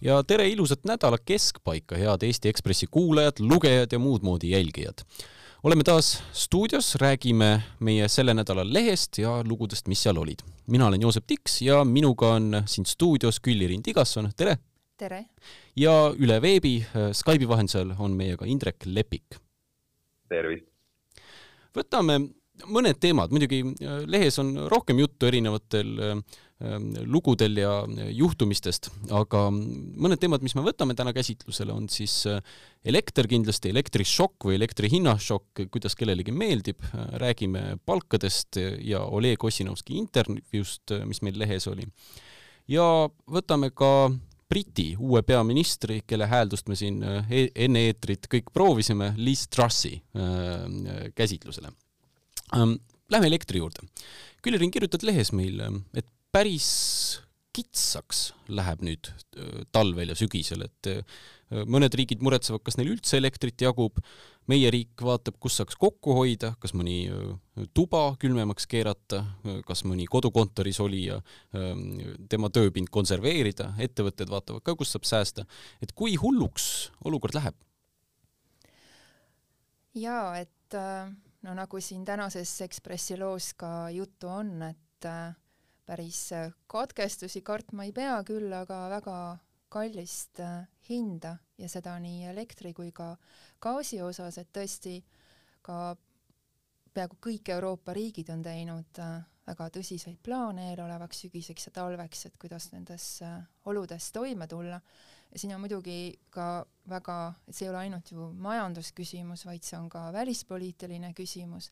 ja tere ilusat nädala keskpaika, head Eesti Ekspressi kuulajad, lugejad ja muud moodi jälgijad. oleme taas stuudios, räägime meie selle nädala lehest ja lugudest, mis seal olid. mina olen Joosep Tiks ja minuga on siin stuudios Külli-Riin Tigasson, tere! tere! ja üle veebi Skype'i vahendusel on meiega Indrek Lepik. tervist! võtame mõned teemad, muidugi lehes on rohkem juttu erinevatel äh, lugudel ja juhtumistest, aga mõned teemad, mis me võtame täna käsitlusele, on siis äh, elekter kindlasti, elektrišokk või elektri hinnašokk, kuidas kellelegi meeldib, räägime palkadest ja Oleg Ossinovski intervjuust, mis meil lehes oli. ja võtame ka Briti uue peaministri, kelle hääldust me siin äh, e enne eetrit kõik proovisime, Liz Trussi äh, käsitlusele ähm,. Lähme elektri juurde. Küllerin kirjutad lehes meil, et päris kitsaks läheb nüüd talvel ja sügisel, et mõned riigid muretsevad, kas neil üldse elektrit jagub, meie riik vaatab, kus saaks kokku hoida, kas mõni tuba külmemaks keerata, kas mõni kodukontoris olija, tema tööpind konserveerida, ettevõtted vaatavad ka, kust saab säästa. et kui hulluks olukord läheb? jaa, et no nagu siin tänases Ekspressi loos ka juttu on, et päris äh, katkestusi kartma ei pea küll, aga väga kallist äh, hinda ja seda nii elektri kui ka gaasi osas, et tõesti ka peaaegu kõik Euroopa riigid on teinud äh, väga tõsiseid plaane eelolevaks sügiseks ja talveks, et kuidas nendes oludes toime tulla. ja siin on muidugi ka väga, et see ei ole ainult ju majandusküsimus, vaid see on ka välispoliitiline küsimus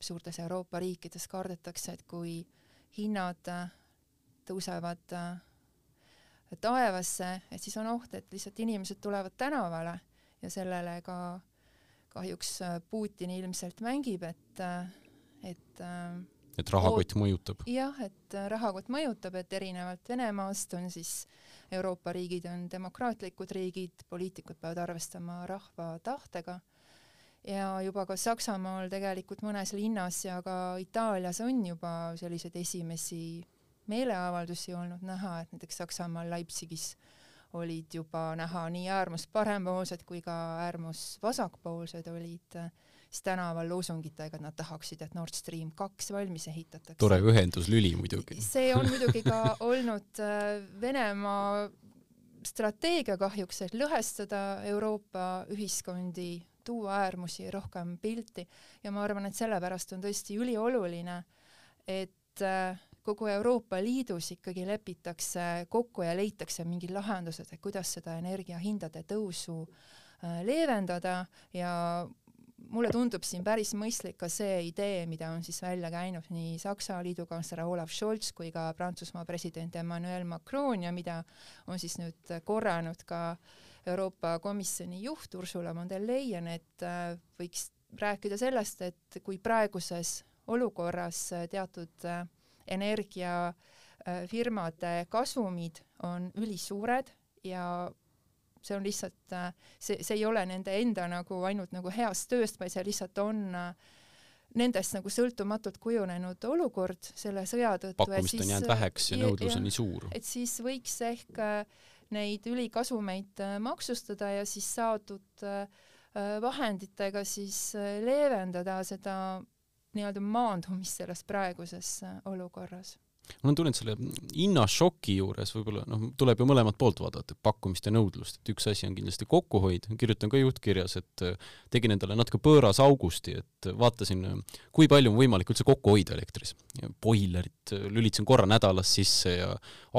suurtes Euroopa riikides kardetakse, et kui hinnad äh, tõusevad äh, taevasse, et siis on oht, et lihtsalt inimesed tulevad tänavale ja sellele ka kahjuks äh, Putin ilmselt mängib, et, et et rahakott mõjutab? jah, et rahakott mõjutab, et erinevalt Venemaast on siis Euroopa riigid on demokraatlikud riigid, poliitikud peavad arvestama rahva tahtega ja juba ka Saksamaal tegelikult mõnes linnas ja ka Itaalias on juba selliseid esimesi meeleavaldusi olnud näha, et näiteks Saksamaal Leipzigis olid juba näha nii äärmus parempoolsed kui ka äärmus vasakpoolsed olid siis tänaval loosungitega, et nad tahaksid, et Nord Stream kaks valmis ehitatakse. tore ühenduslüli muidugi. see on muidugi ka olnud äh, Venemaa strateegia kahjuks, et lõhestada Euroopa ühiskondi tuua äärmusi rohkem pilti. Ja ma arvan, et sellepärast on tõesti ülioluline, et äh, kogu Euroopa Liidus ikkagi lepitakse kokku ja leitakse mingid lahendused, et kuidas seda energiahindade tõusu äh, leevendada. Ja mulle tundub siin päris mõistlik ka see idee, mida on siis välja käinud nii Saksa liidukantsler Olav Scholz kui ka Prantsusmaa president Emmanuel Macron ja mida on siis nüüd korranud ka äh, Euroopa Komisjoni juht Ursula von der Leyen, et äh, võiks rääkida sellest, et kui praeguses olukorras äh, teatud äh, energiafirmade kasumid on ülisuured ja see on lihtsalt, see, see ei ole nende enda nagu ainult nagu heast tööst, vaid see lihtsalt on nendest nagu sõltumatult kujunenud olukord selle sõja tõttu. pakkumist on jäänud väheks ja nõudlus on nii suur. et siis võiks ehk äh, neid ülikasumeid äh, maksustada ja siis saadud äh, äh, vahenditega siis leevendada seda nii-öelda maandumist selles praeguses olukorras on tunne, et selle hinnašoki juures võib-olla noh, tuleb ju mõlemat poolt vaadata, pakkumist ja nõudlust, et üks asi on kindlasti kokkuhoid, kirjutan ka juhtkirjas, et äh, tegin endale natuke pöörase augusti, et vaatasin, kui palju on võimalik üldse kokku hoida elektris. boilerit äh, lülitasin korra nädalas sisse ja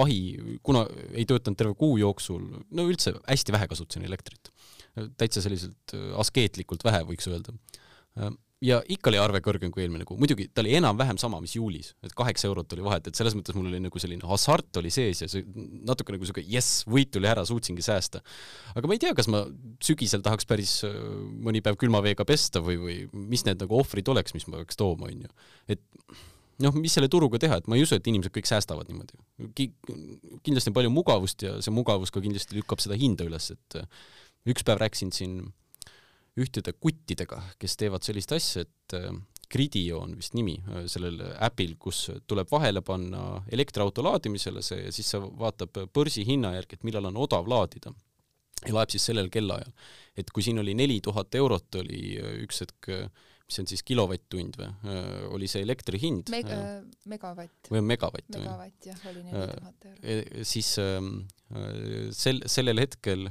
ahi, kuna ei töötanud terve kuu jooksul, no üldse hästi vähe kasutasin elektrit. täitsa selliselt äh, askeetlikult vähe, võiks öelda ja ikka oli arve kõrgem kui eelmine kuu, muidugi ta oli enam-vähem sama, mis juulis, et kaheksa eurot oli vahet, et selles mõttes mul oli nagu selline hasart oli sees ja see natuke nagu siuke jess, võit tuli ära, suutsingi säästa. aga ma ei tea, kas ma sügisel tahaks päris äh, mõni päev külma veega pesta või, või mis need nagu ohvrid oleks, mis ma peaks tooma, onju. et noh, mis selle turuga teha, et ma ei usu, et inimesed kõik säästavad niimoodi Ki. kindlasti on palju mugavust ja see mugavus ka kindlasti lükkab seda hinda üles, et äh, üks päev rääkisin siin ühtede kuttidega, kes teevad sellist asja, et äh, Gridio on vist nimi sellel äpil, kus tuleb vahele panna elektriauto laadimisele see ja siis see vaatab börsihinna järgi, et millal on odav laadida ja laeb siis sellel kellaajal. et kui siin oli neli tuhat eurot, oli üks hetk mis on siis kilovatt-tund või, oli see elektri hind Meg? megavatt. või megavatt? megavatt jah, oli neli tuhat eurot. E, siis sel, sellel hetkel,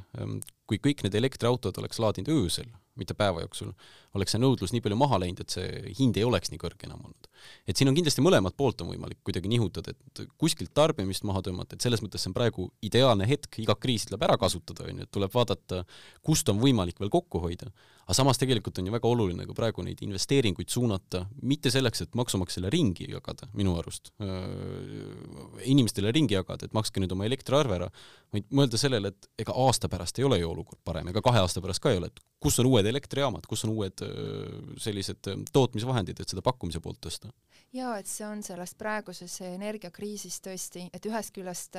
kui kõik need elektriautod oleks laadinud öösel, mitte päeva jooksul, oleks see nõudlus nii palju maha läinud, et see hind ei oleks nii kõrge enam olnud. et siin on kindlasti mõlemat poolt on võimalik kuidagi nihutada, et kuskilt tarbimist maha tõmmata, et selles mõttes see on praegu ideaalne hetk, iga kriis tuleb ära kasutada, on ju, et tuleb vaadata, kust on võimalik veel kokku hoida. aga samas tegelikult on ju väga oluline ka praegu neid investeeringuid suunata mitte selleks, et maksumaksjale ringi jagada, minu arust, inimestele ringi jagada, et makske nüüd oma elektriarve ära, vaid mõelda sellele, et ega aasta pärast ei ole ju olukord parem, ega kahe aasta pärast ka ei ole, et kus on uued elektrijaamad, kus on uued sellised tootmisvahendid, et seda pakkumise poolt tõsta? jaa, et see on sellest praeguses energiakriisis tõesti, et ühest küljest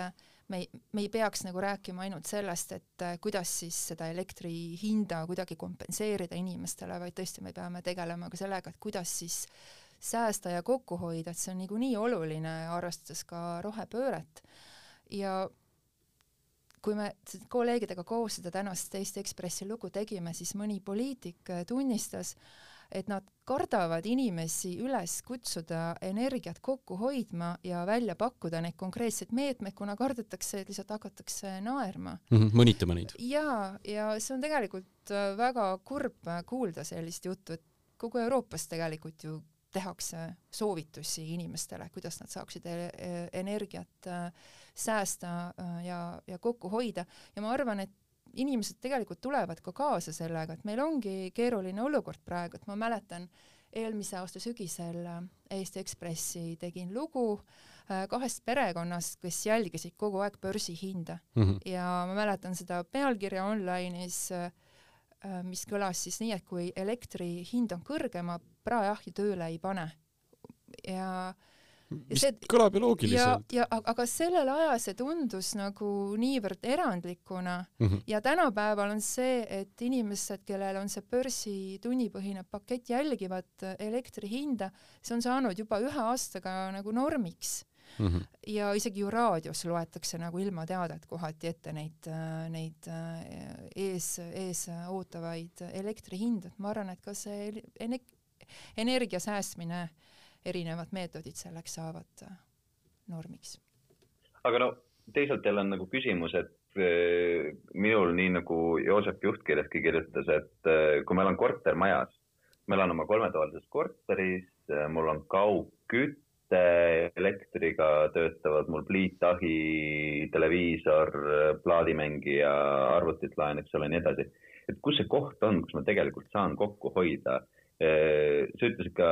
me ei, me ei peaks nagu rääkima ainult sellest, et kuidas siis seda elektri hinda kuidagi kompenseerida inimestele, vaid tõesti me peame tegelema ka sellega, et kuidas siis säästa ja kokku hoida, et see on niikuinii oluline, arvestades ka rohepööret. ja kui me kolleegidega koos seda tänast Eesti Ekspressi lugu tegime, siis mõni poliitik tunnistas, et nad kardavad inimesi üles kutsuda energiat kokku hoidma ja välja pakkuda neid konkreetseid meetmeid, kuna kardetakse, et lihtsalt hakatakse naerma mm. -hmm, mõnitama neid. jaa, ja see on tegelikult äh, väga kurb kuulda sellist juttu, et kogu Euroopas tegelikult ju tehakse soovitusi inimestele, kuidas nad saaksid e e energiat äh, säästa äh, ja, ja kokku hoida ja ma arvan, et inimesed tegelikult tulevad ka kaasa sellega, et meil ongi keeruline olukord praegu, et ma mäletan, eelmise aasta sügisel äh, Eesti Ekspressi tegin lugu äh, kahest perekonnast, kes jälgisid kogu aeg börsihinda mm -hmm. ja ma mäletan seda pealkirja online'is, mis kõlas siis nii, et kui elektri hind on kõrge, ma praeahju tööle ei pane. ja äh, mis see, kõlab ju loogiliselt. ja, ja aga sellel ajal see tundus nagu niivõrd erandlikuna mm -hmm. ja tänapäeval on see, et inimesed, kellel on see börsi tunnipõhine pakett, jälgivad elektri hinda, see on saanud juba ühe aastaga nagu normiks mm. -hmm. ja isegi ju raadios loetakse nagu ilmateadet kohati ette neid, neid ees, ees ootavaid elektrihindu, et ma arvan, et ka see energia säästmine äh, erinevad meetodid selleks saavad äh, normiks. aga no teisalt jälle on nagu küsimus, et äh, minul nii nagu Joosep Juhtkirjaski kirjutas, et äh, kui ma elan kortermajas, ma elan oma kolmetoalises korteris, mul on kaugküte, elektriga töötavad mul pliitahi, televiisor, plaadimängija, arvutit laen, eks ole, nii edasi. et kus see koht on, kus ma tegelikult saan kokku hoida sa ütlesid ka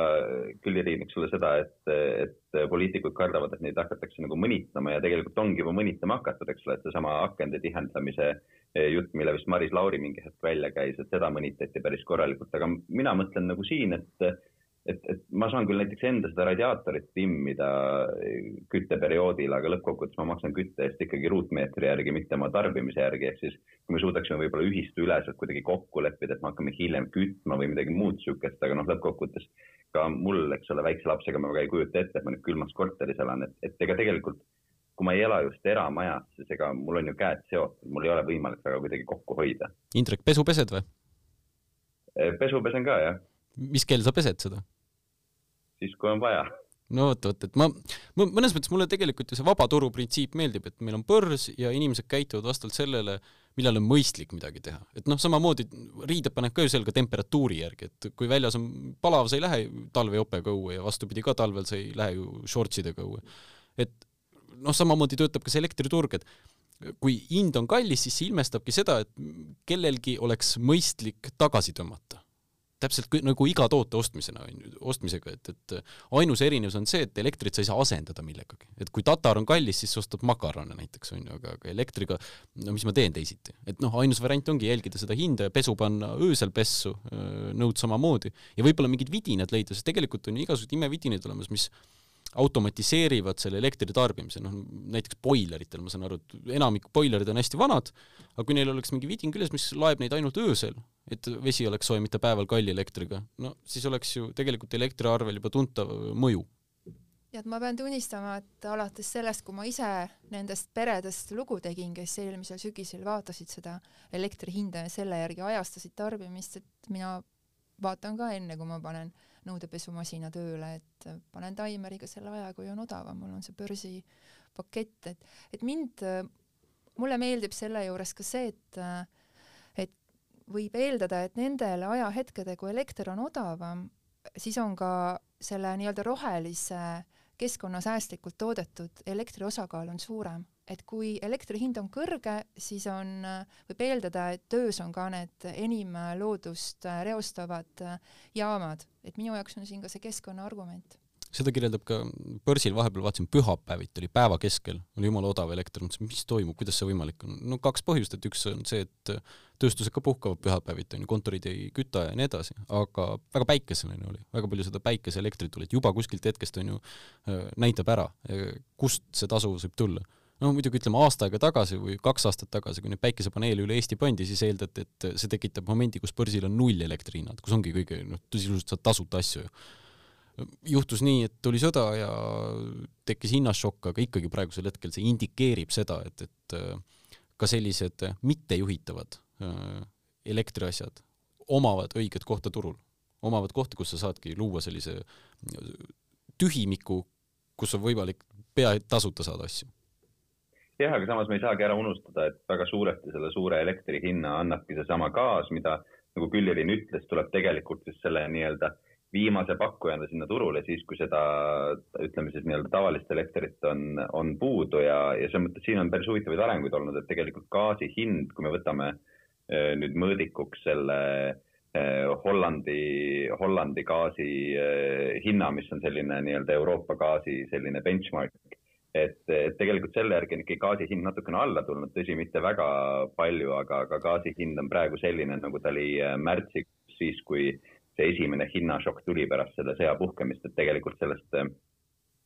küll, Irin, eks ole, seda, et, et poliitikud kardavad, et neid hakatakse nagu mõnitama ja tegelikult ongi juba mõnitama hakatud, eks ole, et seesama akende tihendamise jutt, mille vist Maris Lauri mingi hetk välja käis, et seda mõnitati päris korralikult, aga mina mõtlen nagu siin, et et, et ma saan küll näiteks enda seda radiaatorit timmida kütteperioodil, aga lõppkokkuvõttes ma maksan kütte eest ikkagi ruutmeetri järgi, mitte oma tarbimise järgi, ehk siis kui me suudaksime võib-olla ühistuüleselt kuidagi kokku leppida, et me hakkame hiljem kütma või midagi muud niisugust, aga noh, lõppkokkuvõttes ka mul, eks ole, väikse lapsega ma väga ei kujuta ette, et ma nüüd külmas korteris elan, et, et ega tegelikult kui ma ei ela just eramajas, siis ega mul on ju käed seotud, mul ei ole võimalik väga kuidagi kokku hoida. Indrek, pesu pesed või? pesu pesen ka, jah. mis kell sa pesed seda? Siis, kui on vaja no vot, vot, et ma, ma, mõnes mõttes mulle tegelikult ju see vaba turu printsiip meeldib, et meil on börs ja inimesed käituvad vastavalt sellele, millal on mõistlik midagi teha. et noh, samamoodi riided paneb ka ju selga temperatuuri järgi, et kui väljas on palav, sa ei lähe talvejopega õue ja vastupidi ka talvel sa ei lähe ju shortsidega õue. et noh, samamoodi töötab ka see elektriturg, et kui hind on kallis, siis see ilmestabki seda, et kellelgi oleks mõistlik tagasi tõmmata täpselt nagu iga toote ostmisena ostmisega, et, et ainus erinevus on see, et elektrit sa ei saa asendada millegagi. et kui tatar on kallis, siis sa ostad makarone näiteks on ju, aga, aga elektriga, no mis ma teen teisiti. et noh, ainus variant ongi jälgida seda hinda ja pesu panna öösel pessu, nõud samamoodi ja võib-olla mingid vidinad leida, sest tegelikult on ju igasuguseid imevidinaid olemas, mis automatiseerivad selle elektri tarbimise, noh näiteks boileritel, ma saan aru, et enamik boilerid on hästi vanad, aga kui neil oleks mingi vidin küljes, mis laeb neid ainult öösel, et vesi oleks soe, mitte päeval kalli elektriga, no siis oleks ju tegelikult elektriarvel juba tuntav mõju. Ja et ma pean tunnistama, et alates sellest, kui ma ise nendest peredest lugu tegin, kes eelmisel sügisel vaatasid seda elektri hinda ja selle järgi ajastasid tarbimist, et mina vaatan ka enne, kui ma panen nõudepesumasina tööle, et panen taimeriga selle aja, kui on odavam, mul on see börsipakett, et, et mind, mulle meeldib selle juures ka see, et et võib eeldada, et nendel ajahetkedel, kui elekter on odavam, siis on ka selle nii-öelda rohelise keskkonnasäästlikult toodetud elektri osakaal on suurem, et kui elektri hind on kõrge, siis on, võib eeldada, et töös on ka need enim loodust reostavad jaamad, et minu jaoks on siin ka see keskkonna argument. Seda kirjeldab ka börsil, vahepeal vaatasin, pühapäeviti oli päeva keskel, oli jumala odav elekter, mõtlesin, mis toimub, kuidas see võimalik on. no kaks põhjust, et üks on see, et tööstused ka puhkavad pühapäeviti, on ju, kontorid ei küta ja nii edasi, aga väga päikeseline oli, väga palju seda päikeseelektrit tuli, et juba kuskilt hetkest on ju, näitab ära, kust see tasuvus võib tulla no muidugi ütleme aasta aega tagasi või kaks aastat tagasi, kui neid päikesepaneele üle Eesti pandi, siis eeldati, et see tekitab momendi, kus börsil on null elektrihinnad, kus ongi kõige noh, sisuliselt saad tasuta asju ju juhtus nii, et tuli sõda ja tekkis hinnašokk, aga ikkagi praegusel hetkel see indikeerib seda, et, et äh, ka sellised mittejuhitavad äh, elektriasjad omavad õiget kohta turul, omavad kohta, kus sa saadki luua sellise äh, tühimiku, kus on võimalik pea tasuta saada asju. Jah, aga samas me ei saagi ära unustada, et väga suuresti selle suure elektri hinna annabki seesama gaas, mida nagu Küllirin ütles, tuleb tegelikult just selle nii-öelda viimase pakkujana sinna turule siis, kui seda ütleme siis nii-öelda tavalist elektrit on, on puudu ja, ja selles mõttes siin on päris huvitavaid arenguid olnud, et tegelikult gaasi hind, kui me võtame eh, nüüd mõõdikuks selle eh, Hollandi, Hollandi gaasi eh, hinna, mis on selline nii-öelda Euroopa gaasi selline benchmark, et, et tegelikult selle järgi on ikkagi gaasi hind natukene alla tulnud, tõsi, mitte väga palju, aga, aga gaasi hind on praegu selline, nagu ta oli märtsiks, siis kui see esimene hinnašokk tuli pärast selle sõja puhkemist, et tegelikult sellest äh,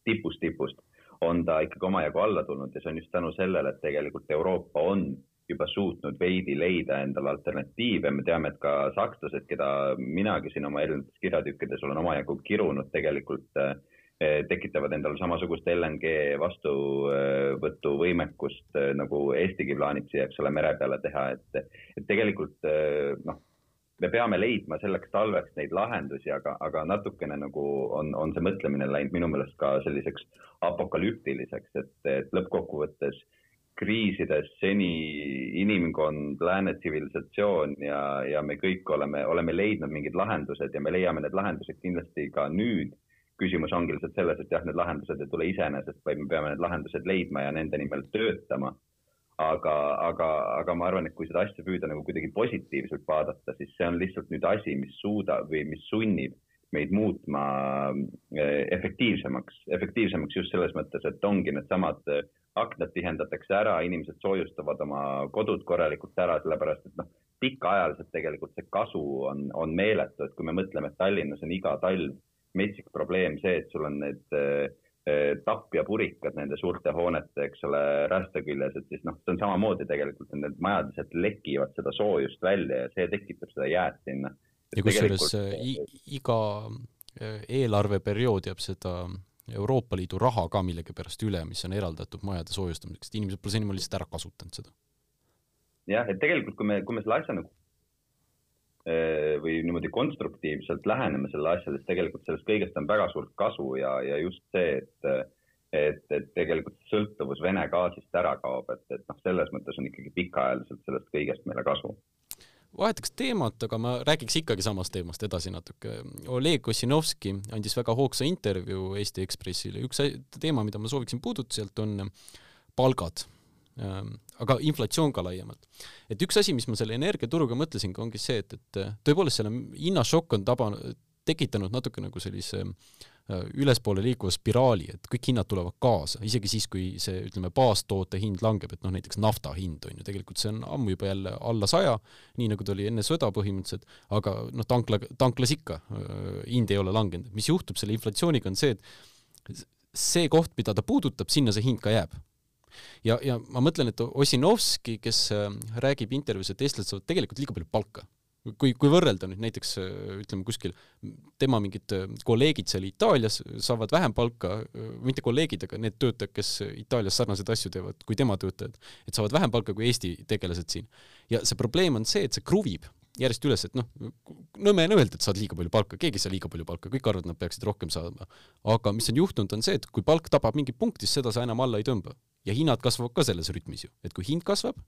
tipust tipust on ta ikkagi omajagu alla tulnud ja see on just tänu sellele, et tegelikult Euroopa on juba suutnud veidi leida endale alternatiive, me teame, et ka sakslased, keda minagi siin oma erinevates kirjatükkides olen omajagu kirunud, tegelikult äh, tekitavad endale samasugust LNG vastuvõtuvõimekust äh, nagu Eestigi plaanib siia, eks ole, mere peale teha, et, et tegelikult noh me peame leidma selleks talveks neid lahendusi, aga, aga natukene nagu on, on see mõtlemine läinud minu meelest ka selliseks apokalüptiliseks, et, et lõppkokkuvõttes kriisides seni inimkond, lääne tsivilisatsioon ja, ja me kõik oleme, oleme leidnud mingid lahendused ja me leiame need lahendused kindlasti ka nüüd. Küsimus ongi lihtsalt selles, et jah, need lahendused ei tule iseenesest, vaid me peame need lahendused leidma ja nende nimel töötama. Aga, aga, aga ma arvan, et kui seda asja püüda nagu kuidagi positiivselt vaadata, siis see on lihtsalt nüüd asi, mis suudab või mis sunnib meid muutma eh, efektiivsemaks, efektiivsemaks just selles mõttes, et ongi needsamad eh, aknad tihendatakse ära, inimesed soojustavad oma kodud korralikult ära, sellepärast et noh, pikaajaliselt tegelikult see kasu on, on meeletu, et kui me mõtleme, et Tallinnas on iga talv metsik probleem see, et sul on need Eh, tapp ja purikad nende suurte hoonete, eks ole, rästa küljes, et siis noh, see on samamoodi tegelikult, need majad lihtsalt lekivad seda soojust välja ja see tekitab seda jääd sinna. ja kusjuures eh, iga eh, eelarveperiood jääb seda Euroopa Liidu raha ka millegipärast üle, mis on eraldatud majade soojustamiseks, et inimesed pole senimaani lihtsalt ära kasutanud seda. jah, et tegelikult, kui me, kui me selle asja nagu Eh, või niimoodi konstruktiivselt läheneme sellele asjale, siis tegelikult sellest kõigest on väga suurt kasu ja, ja just see, et, et, et tegelikult sõltuvus Vene gaasist ära kaob, et, et noh, selles mõttes on ikkagi pikaajaliselt sellest kõigest meile kasu vahetaks teemat, aga ma räägiks ikkagi samast teemast edasi natuke. Oleg Ossinovski andis väga hoogsa intervjuu Eesti Ekspressile. üks teema, mida ma sooviksin puudutada sealt, on palgad Ehm, aga inflatsioon ka laiemalt. et üks asi, mis ma selle energiaturuga mõtlesin, ongi see, et, et tõepoolest selle hinnašokk on taba, tekitanud natuke nagu sellise äh, ülespoole liikuva spiraali, et kõik hinnad tulevad kaasa, isegi siis, kui see, ütleme, baastoote hind langeb, et noh, näiteks nafta hind on ju, tegelikult see on ammu juba jälle alla saja, nii nagu ta oli enne sõda põhimõtteliselt, aga noh, tankla, tanklas ikka äh, hind ei ole langenud. mis juhtub selle inflatsiooniga, on see, et see koht, mida ta puudutab, sinna see hind ka jääb ja, ja ma mõtlen, et Ossinovski, kes äh, räägib intervjuus, et eestlased saavad tegelikult liiga palju palka kui, kui võrrelda nüüd näiteks ütleme kuskil tema mingid kolleegid seal Itaalias saavad vähem palka, mitte kolleegid, aga need töötajad, kes Itaalias sarnaseid asju teevad kui tema töötajad, et saavad vähem palka kui Eesti tegelased siin. ja see probleem on see, et see kruvib järjest üles, et noh, nõme on öelda, et saad liiga palju palka, keegi ei saa liiga palju palka, kõik arvavad, nad peaksid rohkem saama. aga mis on juhtunud, on see, et kui palk tabab mingit punkti, siis seda sa enam alla ei tõmba. Ja hinnad kasvavad ka selles rütmis ju, et kui hind kasvab,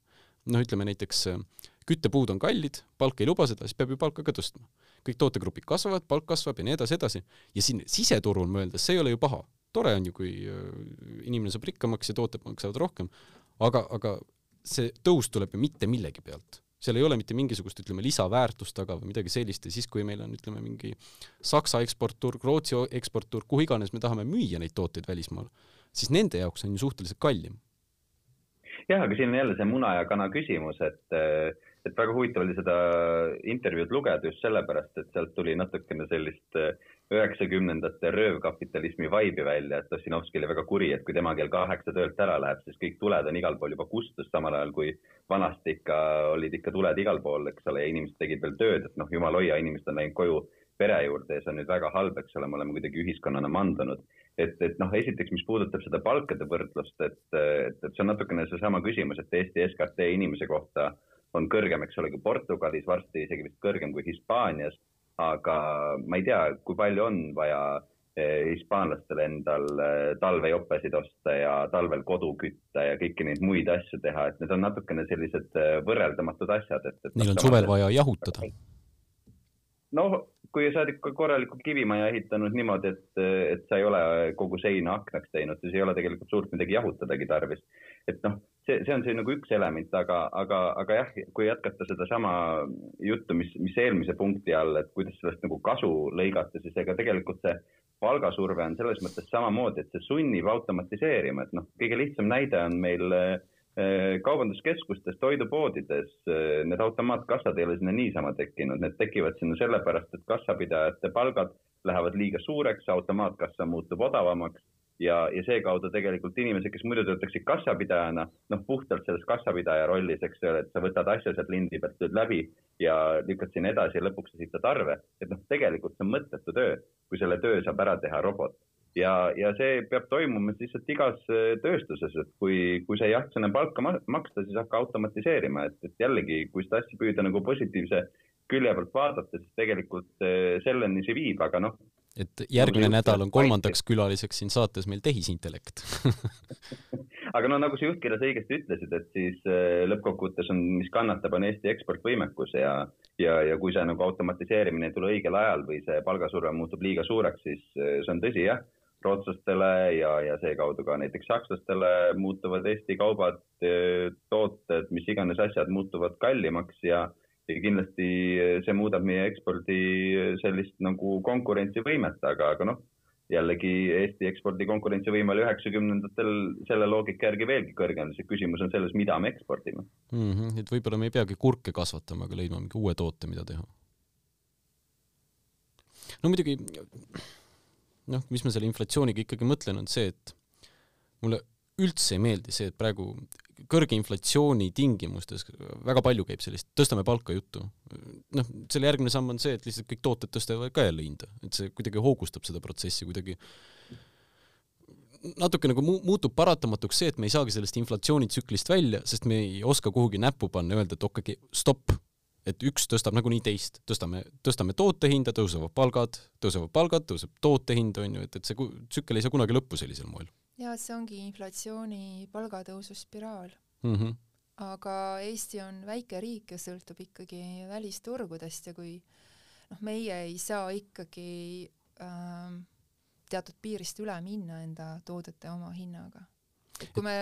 noh, ütleme näiteks äh, küttepuud on kallid, palk ei luba seda, siis peab ju palka ka tõstma. kõik tootegrupid kasvavad, palk kasvab ja nii edasi, edasi. ja siin siseturul mõeldes, see ei ole ju paha. tore on ju, kui äh, inimene saab rikkamaks ja tooted maksavad rohkem, aga, aga see tõus tuleb ju mitte millegi pealt. seal ei ole mitte mingisugust, ütleme, lisaväärtust taga või midagi sellist ja siis, kui meil on, ütleme, mingi Saksa eksportturg, Rootsi eksportturg, kuhu iganes me tahame müüa neid tooteid välismaal, siis nende jaoks on ju suhteliselt kallim. Jah, aga siin on jälle see muna ja kana küsimus, et, et väga huvitav oli seda intervjuud lugeda just sellepärast, et sealt tuli natukene sellist üheksakümnendate röövkapitalismi vaibi välja, et Ossinovski oli väga kuri, et kui tema kell kaheksa töölt ära läheb, siis kõik tuled on igal pool juba kustus, samal ajal kui vanasti ikka olid ikka tuled igal pool, eks ole, ja inimesed tegid veel tööd, et noh, jumal hoia, inimesed on läinud koju pere juurde ja see on nüüd väga halb, eks ole, me oleme kuidagi ühiskonnana mandunud et, et noh, esiteks, mis puudutab seda palkade võrdlust, et, et, et see on natukene seesama küsimus, et Eesti SKT inimese kohta on kõrgem, eks ole, kui Portugalis, varsti isegi vist kõrgem kui Hispaanias. aga ma ei tea, kui palju on vaja eh, hispaanlastel endal eh, talvejopesid osta ja talvel kodu kütta ja kõiki neid muid asju teha, et need on natukene sellised eh, võrreldamatud asjad, et, et. Neil on suvel vaja jahutada. noh, kui sa oled ikka korraliku kivimaja ehitanud niimoodi, et, et sa ei ole kogu seina aknaks teinud, siis ei ole tegelikult suurt midagi jahutadagi tarvis. et noh, see, see on see nagu üks element, aga, aga, aga jah, kui jätkata sedasama juttu, mis, mis eelmise punkti all, et kuidas sellest nagu kasu lõigata, siis ega tegelikult see palgasurve on selles mõttes samamoodi, et see sunnib automatiseerima, et noh, kõige lihtsam näide on meil äh, kaubanduskeskustes, toidupoodides, äh, need automaatkassad ei ole sinna niisama tekkinud, need tekivad sinna sellepärast, et kassapidajate palgad lähevad liiga suureks, automaatkassa muutub odavamaks ja, ja seekaudu tegelikult inimesed, kes muidu töötaksid kassapidajana, noh, puhtalt selles kassapidaja rollis, eks ole, et sa võtad asja sealt lindi pealt, lööd läbi ja lükkad sinna edasi ja lõpuks esitad arve, et noh, tegelikult see on mõttetu töö, kui selle töö saab ära teha robot ja, ja see peab toimuma lihtsalt igas äh, tööstuses, et kui, kui sa ei jaksa enam palka maksta, siis hakka automatiseerima, et, et jällegi, kui seda asja püüda nagu positiivse külje pealt vaadata, siis tegelikult äh, selleni see viib, aga noh. et järgmine nagu nädal on kolmandaks külaliseks siin saates meil tehisintellekt aga no nagu sa juhtkirjas õigesti ütlesid, et siis äh, lõppkokkuvõttes on, mis kannatab, on Eesti eksportvõimekus ja, ja, ja kui see nagu automatiseerimine ei tule õigel ajal või see palgasurve muutub liiga suureks, siis see on tõsi jah rootslastele ja, ja seekaudu ka näiteks sakslastele muutuvad Eesti kaubad, tooted, mis iganes asjad muutuvad kallimaks ja, ja kindlasti see muudab meie ekspordi sellist nagu konkurentsivõimet, aga, aga noh, jällegi Eesti ekspordi konkurentsivõime oli üheksakümnendatel selle loogika järgi veelgi kõrgem, see küsimus on selles, mida me ekspordime mm. -hmm. et võib-olla me ei peagi kurke kasvatama, aga leidma mingi uue toote, mida teha. no muidugi noh, mis ma selle inflatsiooniga ikkagi mõtlen, on see, et mulle üldse ei meeldi see, et praegu kõrge inflatsiooni tingimustes väga palju käib sellist tõstame palka juttu. noh, selle järgmine samm on see, et lihtsalt kõik tooted tõstavad ka jälle hinda, et see kuidagi hoogustab seda protsessi kuidagi natuke nagu mu-, muutub paratamatuks see, et me ei saagi sellest inflatsioonitsüklist välja, sest me ei oska kuhugi näppu panna öelda, et okei okay,, stopp, et üks tõstab nagunii teist, tõstame, tõstame toote hinda, tõusevad palgad, tõusevad palgad, tõuseb toote hind, on ju, et, et see tsükkel ei saa kunagi lõppu sellisel moel. jaa, see ongi inflatsiooni palgatõusu spiraal mm. -hmm. aga Eesti on väike riik ja sõltub ikkagi välisturgudest ja kui noh, meie ei saa ikkagi ähm, teatud piirist üle minna enda toodete omahinnaga kui me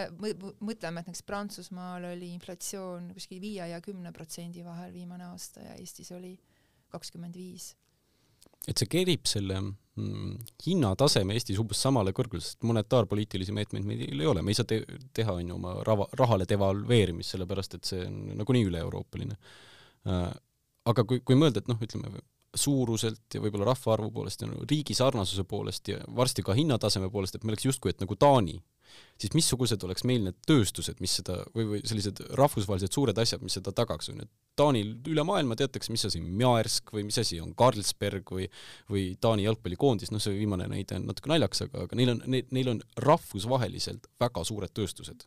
mõtleme, et näiteks Prantsusmaal oli inflatsioon kuskil viie ja kümne protsendi vahel viimane aasta ja Eestis oli kakskümmend viis. et see kerib selle mm, hinnataseme Eestis umbes samale kõrgusele, sest monetaarpoliitilisi meetmeid meil ei ole, me ei saa te teha on ju oma rava, rahale devalveerimist, sellepärast et see on nagunii üle-euroopaline äh,. aga kui, kui mõelda, et noh, ütleme suuruselt ja võib-olla rahvaarvu poolest ja riigi sarnasuse poolest ja varsti ka hinnataseme poolest, et me oleks justkui, et nagu Taani, siis missugused oleks meil need tööstused, mis seda või, või sellised rahvusvahelised suured asjad, mis seda tagaks, on ju, et Taanil üle maailma teatakse, mis asi on Maersk või mis asi on Carlsberg või või Taani jalgpallikoondis, noh, see viimane näide on natuke naljakas, aga, aga neil on, neil on rahvusvaheliselt väga suured tööstused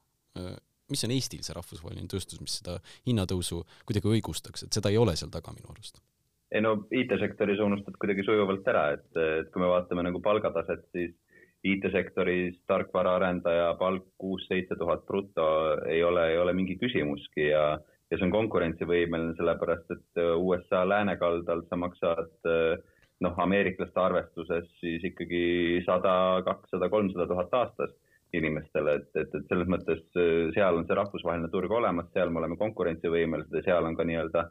mis on Eestil see rahvusvaheline tööstus, mis seda hinnatõusu kuidagi õigustaks, et seda ei ole seal taga minu arust? Ei no IT-sektoris unustad kuidagi sujuvalt ära, et, et kui me vaatame nagu palgataset, siis IT-sektoris tarkvaraarendaja palk kuus-seitse tuhat bruto ei ole, ei ole mingi küsimuski ja, ja see on konkurentsivõimeline, sellepärast et USA läänekaldal sa maksad noh, ameeriklaste arvestuses siis ikkagi sada, kakssada, kolmsada tuhat aastas inimestele, et, et, et selles mõttes äh, seal on see rahvusvaheline turg olemas, seal me oleme konkurentsivõimelised ja seal on ka nii-öelda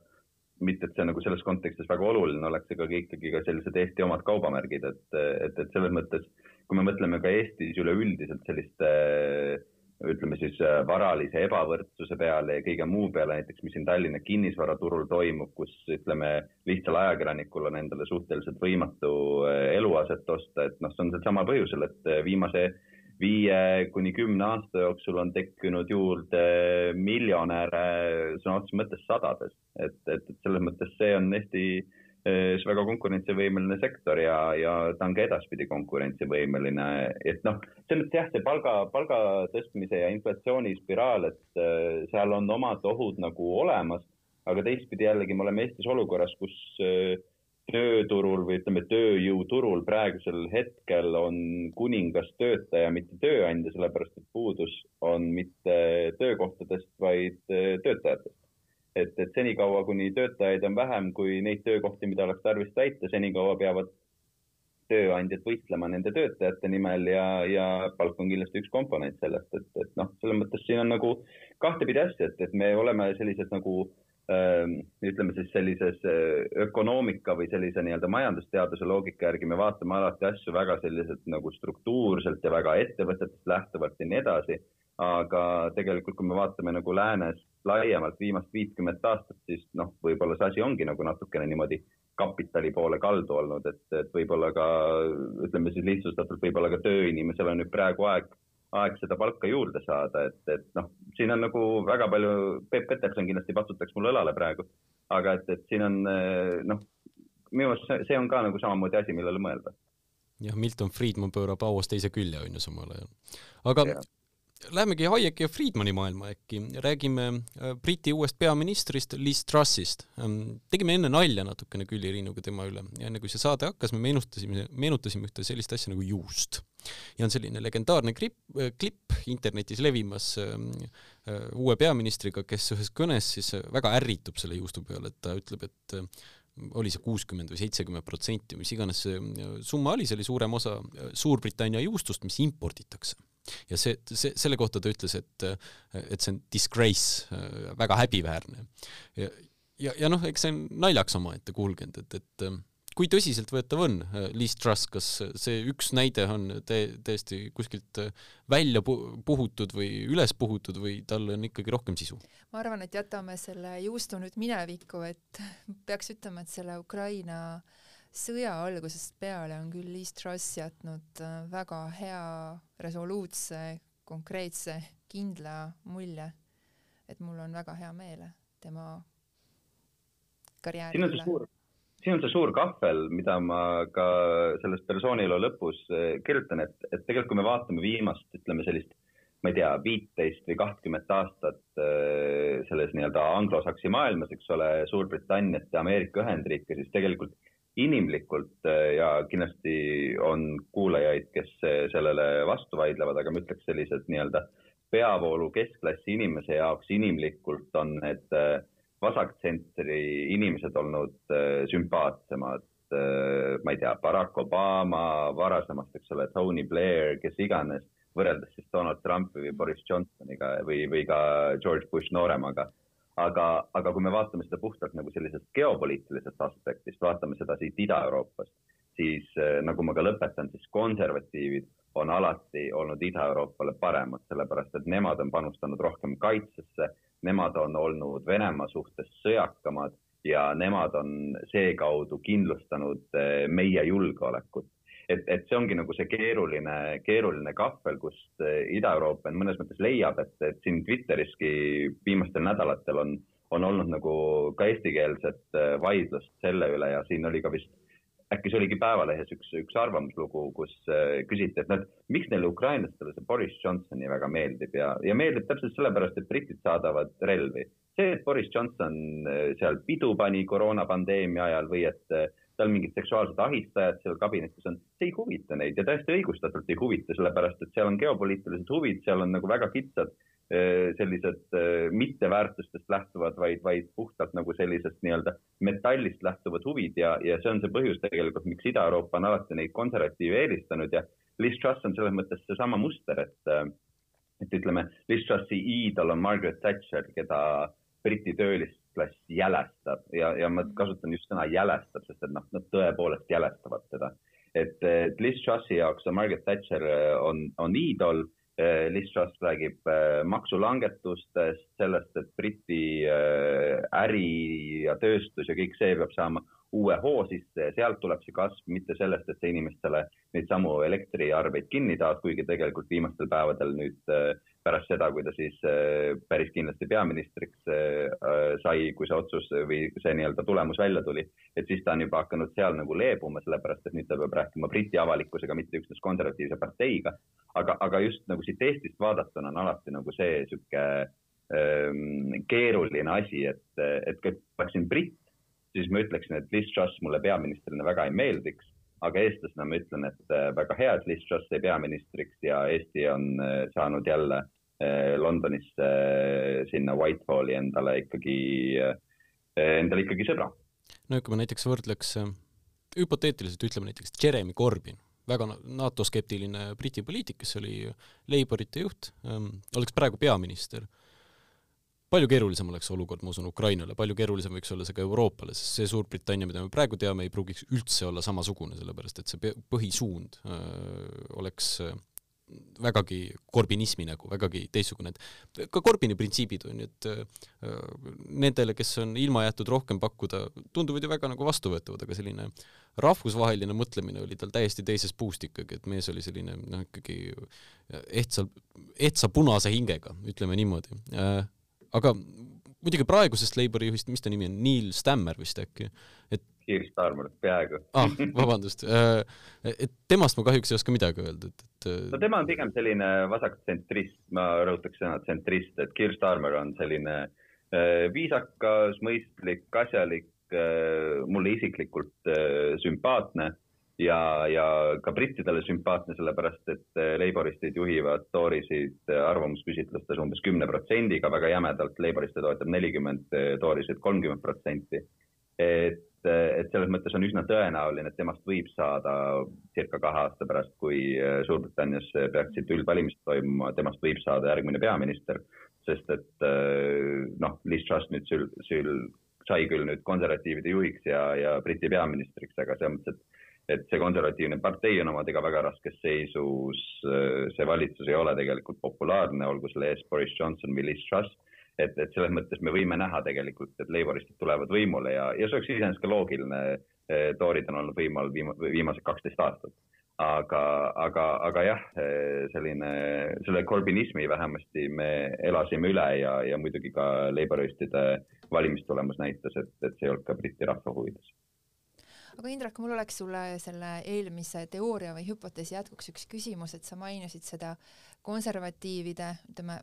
mitte, et see nagu selles kontekstis väga oluline oleks, aga ikkagi ka sellised Eesti omad kaubamärgid, et, et, et selles mõttes, kui me mõtleme ka Eestis üleüldiselt selliste ütleme siis varalise ebavõrdsuse peale ja kõige muu peale, näiteks mis siin Tallinna kinnisvaraturul toimub, kus ütleme, lihtsal ajakirjanikul on endale suhteliselt võimatu eluaset osta, et noh, see on sealsamal põhjusel, et viimase viie kuni kümne aasta jooksul on tekkinud juurde miljonäre sõna otseses mõttes sadades, et, et, et selles mõttes see on Eesti see väga konkurentsivõimeline sektor ja, ja ta on ka edaspidi konkurentsivõimeline, et noh, selles mõttes jah, see palga, palga tõstmise ja inflatsiooni spiraal, et seal on omad ohud nagu olemas, aga teistpidi jällegi me oleme Eestis olukorras, kus äh, tööturul või ütleme, tööjõuturul praegusel hetkel on kuningas töötaja, mitte tööandja, sellepärast et puudus on mitte töökohtadest, vaid äh, töötajatest. et, et senikaua, kuni töötajaid on vähem kui neid töökohti, mida oleks tarvis täita, senikaua peavad tööandjad võistlema nende töötajate nimel ja, ja palk on kindlasti üks komponent sellest, et, et noh, selles mõttes siin on nagu kahtepidi asja, et, et me oleme sellised nagu äh, ütleme siis sellises eh, ökonoomika või sellise nii-öelda majandusteaduse loogika järgi me vaatame alati asju väga selliselt nagu struktuurselt ja väga ettevõtetest lähtuvalt ja nii edasi. aga tegelikult, kui me vaatame nagu läänes laiemalt viimast viitkümmet aastat, siis noh, võib-olla see asi ongi nagu natukene niimoodi kapitali poole kaldu olnud, et, et võib-olla ka ütleme siis lihtsustatult, võib-olla ka tööinimesel on nüüd praegu aeg aeg seda palka juurde saada, et, et noh, siin on nagu väga palju, Peep Peterson kindlasti patsutaks mulle õlale praegu, aga et, et siin on noh, minu arust see, on ka nagu samamoodi asi, millele mõelda. jah, Milton Friedman pöörab auas teise külje, on ju, samal ajal. aga ja. Lähemegi Hayeki ja Friedmani maailma äkki, räägime äh, Briti uuest peaministrist Liz Trussist. Ähm, tegime enne nalja natukene Külli Riinuga tema üle ja enne kui see saade hakkas, me meenutasime, meenutasime ühte sellist asja nagu juust. Ja on selline legendaarne klipp, äh, klipp internetis levimas ähm, äh, uue peaministriga, kes ühes kõnes siis väga ärritub selle juustu peale, et ta ütleb, et oli see kuuskümmend või seitsekümmend protsenti, mis iganes see summa oli, see oli suurem osa Suurbritannia juustust, mis imporditakse ja see, see, selle kohta ta ütles, et, et see on disgrace, väga häbiväärne. ja, ja, ja noh, eks see on naljaks omaette kulgenud, et, et kui tõsiseltvõetav on Liz Truss, kas see üks näide on tä-, täiesti kuskilt välja puhutud või üles puhutud või tal on ikkagi rohkem sisu? ma arvan, et jätame selle juustu nüüd minevikku, et peaks ütlema, et selle Ukraina äh, sõja algusest peale on küll Liis Truss jätnud äh, väga hea, resoluutse, konkreetse, kindla mulje. et mul on väga hea meel tema karjääri üle. Siin on see suur kahvel, mida ma ka selles persooniloo lõpus äh, kirjutan, et, et tegelikult kui me vaatame viimast, ütleme sellist ma ei tea, viiteist või kahtkümmet aastat äh, selles nii-öelda anglosaksi maailmas, eks ole, Suurbritanniat ja Ameerika Ühendriike, siis tegelikult inimlikult äh, ja kindlasti on kuulajaid, kes sellele vastu vaidlevad, aga ma ütleks sellised nii-öelda peavoolu keskklassi inimese jaoks inimlikult on need äh, vasaktsentri inimesed olnud sümpaatsemad. ma ei tea, Barack Obama varasemast, eks ole, Tony Blair, kes iganes, võrreldes siis Donald Trumpi või Boris Johnsoniga või, või ka George Bush nooremaga aga, aga kui me vaatame seda puhtalt nagu sellisest geopoliitilisest aspektist, vaatame seda siit Ida-Euroopast, siis eh, nagu ma ka lõpetan, siis konservatiivid on alati olnud Ida-Euroopale paremad, sellepärast et nemad on panustanud rohkem kaitsesse, nemad on olnud Venemaa suhtes sõjakamad ja nemad on seekaudu kindlustanud meie julgeolekut. Et, et see ongi nagu see keeruline, keeruline kahvel, kus Ida-Euroopa mõnes mõttes leiab, et, et siin Twitteriski viimastel nädalatel on, on olnud nagu ka eestikeelset äh, vaidlust selle üle ja siin oli ka vist, äkki see oligi Päevalehes üks, üks arvamuslugu, kus äh, küsiti, et noh, miks neile ukrainlastele see Boris Johnson nii väga meeldib ja, ja meeldib täpselt sellepärast, et britid saadavad relvi. see, et Boris Johnson äh, seal pidu pani koroonapandeemia ajal või et seal mingid seksuaalsed ahistajad seal kabinetis on, see ei huvita neid ja täiesti õigustatult ei huvita, sellepärast et seal on geopoliitilised huvid, seal on nagu väga kitsad sellised eh, mitte väärtustest lähtuvad, vaid, vaid puhtalt nagu sellisest nii-öelda metallist lähtuvad huvid ja, ja see on see põhjus tegelikult, miks Ida-Euroopa on alati neid konservatiive eelistanud ja Liz Truss on selles mõttes seesama muster, et, eh, et ütleme, Liz Trussi iidol on Margaret Thatcher, keda Briti töölis klass jälestab ja, ja ma kasutan just sõna jälestab, sest et noh, nad tõepoolest jälestavad teda. et, Liz Trussi jaoks Margaret Thatcher äh, on, on iidol. Äh, Liz Truss räägib äh, maksulangetustest, sellest, et Briti äri ja tööstus ja kõik see peab saama uue hoo sisse ja sealt tuleb see kasv, mitte sellest, et inimestele neid samu elektriarveid kinni taas, kuigi tegelikult viimastel päevadel nüüd äh, pärast seda, kui ta siis äh, päris kindlasti peaministriks äh, sai, kui see otsus või see nii-öelda tulemus välja tuli, et siis ta on juba hakanud seal nagu leebuma, sellepärast et nüüd ta peab rääkima Briti avalikkusega, mitte üksnes konservatiivse parteiga. aga, aga just nagu siit Eestist vaadatuna on alati nagu see sihuke ähm, keeruline asi, et, et kui oleksin britt, siis ma ütleksin, et Liz Truss mulle peaministrina väga ei meeldiks aga eestlasena ma ütlen, et äh, väga hea, et Liz Truss sai peaministriks ja Eesti on saanud jälle Eh, Londonisse sinna Whitehalli endale ikkagi, endale ikkagi sõbra. no kui ma näiteks võrdleks, hüpoteetiliselt ütleme näiteks Jeremy Corbyn, väga NATO skeptiline Briti poliitik, kes oli Labourite juht, oleks praegu peaminister palju keerulisem oleks olukord, ma usun, Ukrainale, palju keerulisem võiks olla see ka Euroopale, sest see Suurbritannia, mida me praegu teame, ei pruugiks üldse olla samasugune, sellepärast et see põhisuund öö, oleks öö, vägagi korbinismi nägu, vägagi teistsugune, et ka Korbini printsiibid on ju, et äh, nendele, kes on ilma jäetud rohkem pakkuda, tunduvad ju väga nagu vastuvõetavad, aga selline rahvusvaheline mõtlemine oli tal täiesti teises puust ikkagi, et mees oli selline noh, ikkagi ehtsa, ehtsa punase hingega, ütleme niimoodi äh,. Aga muidugi praegusest Labori juhist, mis ta nimi on, Neil Stammer vist äkki, et Keir Starmer, peaaegu ah,. vabandust, äh, et temast ma kahjuks ei oska midagi öelda, et, et. Äh, no tema on pigem selline vasaktsentrist, ma rõhutaks sõna tsentrist, et Keir Starmer on selline äh, viisakas, mõistlik, asjalik, mulle isiklikult sümpaatne ja, ja ka brittidele sümpaatne, sellepärast et Laboristid juhivad Torysid arvamusküsitlustes umbes kümne protsendiga, väga jämedalt, Laboriste toetab nelikümmend, Torysid kolmkümmend protsenti. et et selles mõttes on üsna tõenäoline, et temast võib saada circa kahe aasta pärast, kui Suurbritannias peaksid üldvalimised toimuma, temast võib saada järgmine peaminister, sest et noh, Liz Truss nüüd sül, sül, sai küll nüüd konservatiivide juhiks ja, ja Briti peaministriks, aga selles mõttes, et et see konservatiivne partei on omadega väga raskes seisus, see valitsus ei ole tegelikult populaarne, olgu selle ees Boris Johnson või Liz Truss. Et, et selles mõttes me võime näha tegelikult, et Laboristid tulevad võimule ja, ja see oleks iseenesest ka loogiline. Eh, toorid on olnud võimul viima, viimased kaksteist aastat, aga, aga, aga jah, eh, selline, selle korbinismi vähemasti me elasime üle ja, ja muidugi ka Laboristide valimistulemus näitas, et, et see ei olnud ka Briti rahva huvides aga Indrek, mul oleks sulle selle eelmise teooria või hüpoteesi jätkuks üks küsimus, et sa mainisid seda konservatiivide, ütleme,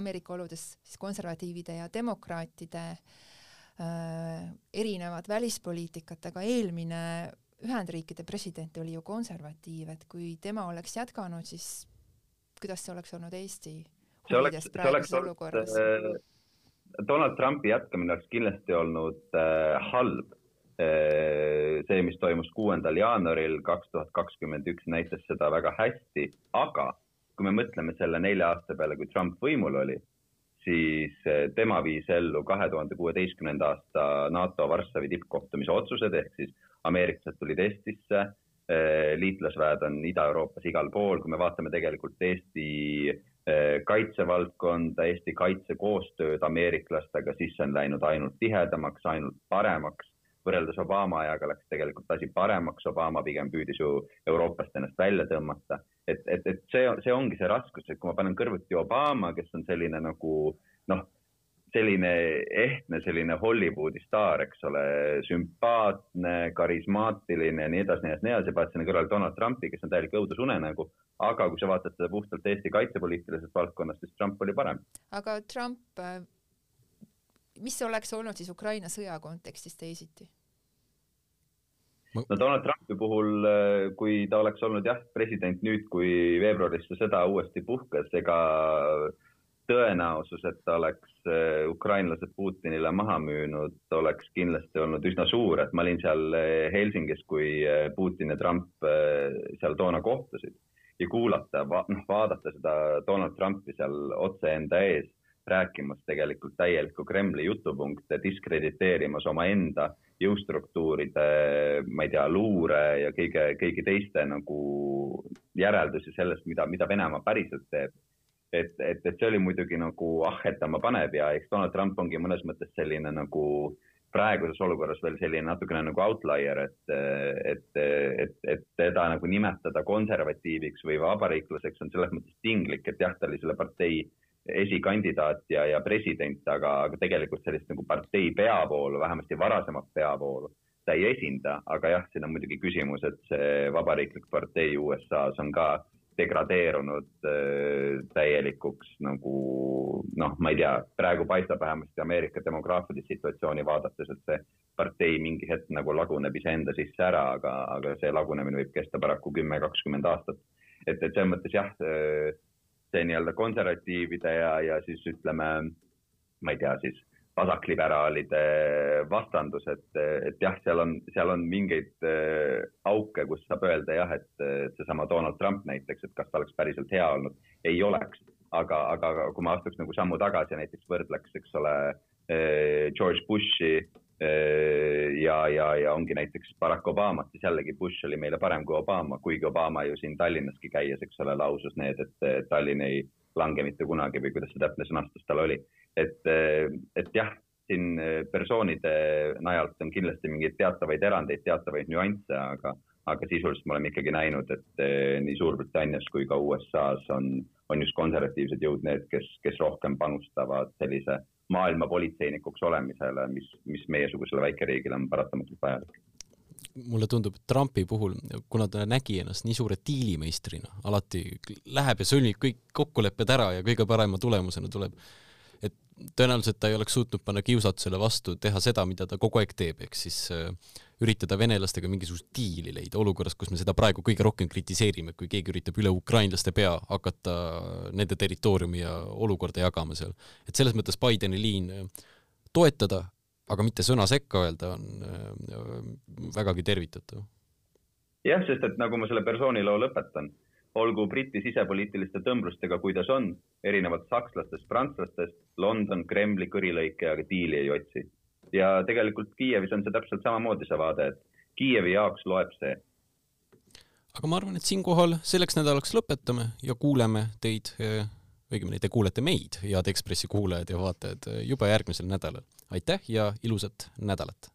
Ameerika oludes siis konservatiivide ja demokraatide äh, erinevad välispoliitikat, aga eelmine Ühendriikide president oli ju konservatiiv, et kui tema oleks jätkanud, siis kuidas see oleks olnud Eesti huvides praeguses olukorras? Äh, Donald Trumpi jätkamine oleks kindlasti olnud äh, halb. See, mis toimus kuuendal jaanuaril kaks tuhat kakskümmend üks, näitas seda väga hästi, aga kui me mõtleme selle nelja aasta peale, kui Trump võimul oli, siis eh, tema viis ellu kahe tuhande kuueteistkümnenda aasta NATO Varssavi tippkohtumise otsused ehk siis ameeriklased tulid Eestisse, eh, liitlasväed on Ida-Euroopas igal pool, kui me vaatame tegelikult Eesti kaitsevaldkonda, Eesti kaitsekoostööd ameeriklastega, siis see on läinud ainult tihedamaks, ainult paremaks. Võrreldes Obama ajaga läks tegelikult asi paremaks, Obama pigem püüdis ju Euroopast ennast välja tõmmata. et, et, et see, see ongi see raskus, et kui ma panen kõrvuti Obama, kes on selline nagu noh selline ehtne, selline Hollywoodi staar, eks ole, sümpaatne, karismaatiline ja nii edasi, nii edasi, nii edasi, paned sinna kõrvale Donald Trumpi, kes on täielik õudusunenägu. aga kui sa vaatad seda puhtalt Eesti kaitsepoliitilisest valdkonnast, siis Trump oli parem. aga Trump, äh, mis oleks olnud siis Ukraina sõja kontekstis teisiti? no Donald Trumpi puhul, äh, kui ta oleks olnud jah, president nüüd, kui veebruaris see sõda uuesti puhkes, ega tõenäosus, et ta oleks äh, ukrainlased Putinile maha müünud, oleks kindlasti olnud üsna suur, et ma olin seal äh, Helsingis, kui Putin ja Trump seal toona kohtusid ja kuulata va, noh, vaadata seda Donald Trumpi seal otse enda ees rääkimas tegelikult täielikku Kremli jutupunkte, diskrediteerimas omaenda jõustruktuuride, ma ei tea, luure ja kõige, kõigi teiste nagu järeldusi sellest, mida, mida Venemaa päriselt teeb. Et, et, et see oli muidugi nagu ahhetama panev ja eks Donald Trump ongi mõnes mõttes selline nagu praeguses olukorras veel selline natukene nagu outlier, et, et, et, et teda nagu nimetada konservatiiviks või vabariiklaseks on selles mõttes tinglik, et jah, ta oli selle partei esikandidaat ja, ja president, aga, aga tegelikult sellist nagu partei peavoolu, vähemasti varasemat peavoolu ta ei esinda, aga jah, siin on muidugi küsimus, et see vabariiklik partei USA-s on ka degradeerunud äh, täielikuks nagu noh, ma ei tea, praegu paistab vähemasti Ameerika demograafilist situatsiooni vaadates, et see partei mingi hetk nagu laguneb iseenda sisse ära, aga, aga see lagunemine võib kesta paraku kümme, kakskümmend aastat. et, et selles mõttes jah, see nii-öelda konservatiivide ja, ja siis ütleme, ma ei tea, siis vasakliberaalide vastandus, et, et jah, seal on, seal on mingeid äh, auke, kus saab öelda jah, et, seesama Donald Trump näiteks, et kas ta oleks päriselt hea olnud, ei oleks. aga, aga kui ma astuks nagu sammu tagasi ja näiteks võrdleks, eks ole, äh, George Bushi ja, ja, ja ongi näiteks Barack Obamat, siis jällegi Bush oli meile parem kui Obama, kuigi Obama ju siin Tallinnaski käies, eks ole, lausus need, et Tallinn ei lange mitte kunagi või kuidas see täpne sõnastus tal oli. Et, et jah, siin persoonide najalt on kindlasti mingeid teatavaid erandeid, teatavaid nüansse, aga, aga sisuliselt me oleme ikkagi näinud, et nii Suurbritannias kui ka USA-s on, on just konservatiivsed jõud need, kes, kes rohkem panustavad sellise maailma politseinikuks olemisele, mis, mis meiesugusele väikeriigile on paratamatult vajalik. Mulle tundub, et Trumpi puhul, kuna ta nägi ennast nii suure diilimeistrina, alati läheb ja sõlmib kõik kokkulepped ära ja kõige parema tulemusena tuleb et tõenäoliselt ta ei oleks suutnud panna kiusatusele vastu teha seda, mida ta kogu aeg teeb, ehk siis äh, üritada venelastega mingisugust diili leida olukorras, kus me seda praegu kõige rohkem kritiseerime, kui keegi üritab üle ukrainlaste pea hakata nende territooriumi ja olukorda jagama seal. et selles mõttes Bideni liin äh, toetada, aga mitte sõna sekka öelda, on äh, vägagi tervitatav. jah, sest et nagu ma selle persooniloo lõpetan olgu Briti sisepoliitiliste tõmblustega, kuidas on, erinevalt sakslastest, prantslastest, London Kremli kõrilõikajaga diili ei otsi. Ja tegelikult Kiievis on see täpselt samamoodi see vaade, et Kiievi jaoks loeb see. aga ma arvan, et siinkohal selleks nädalaks lõpetame ja kuuleme teid, õigemini te kuulete meid, head Ekspressi kuulajad ja vaatajad, juba järgmisel nädalal. aitäh ja ilusat nädalat!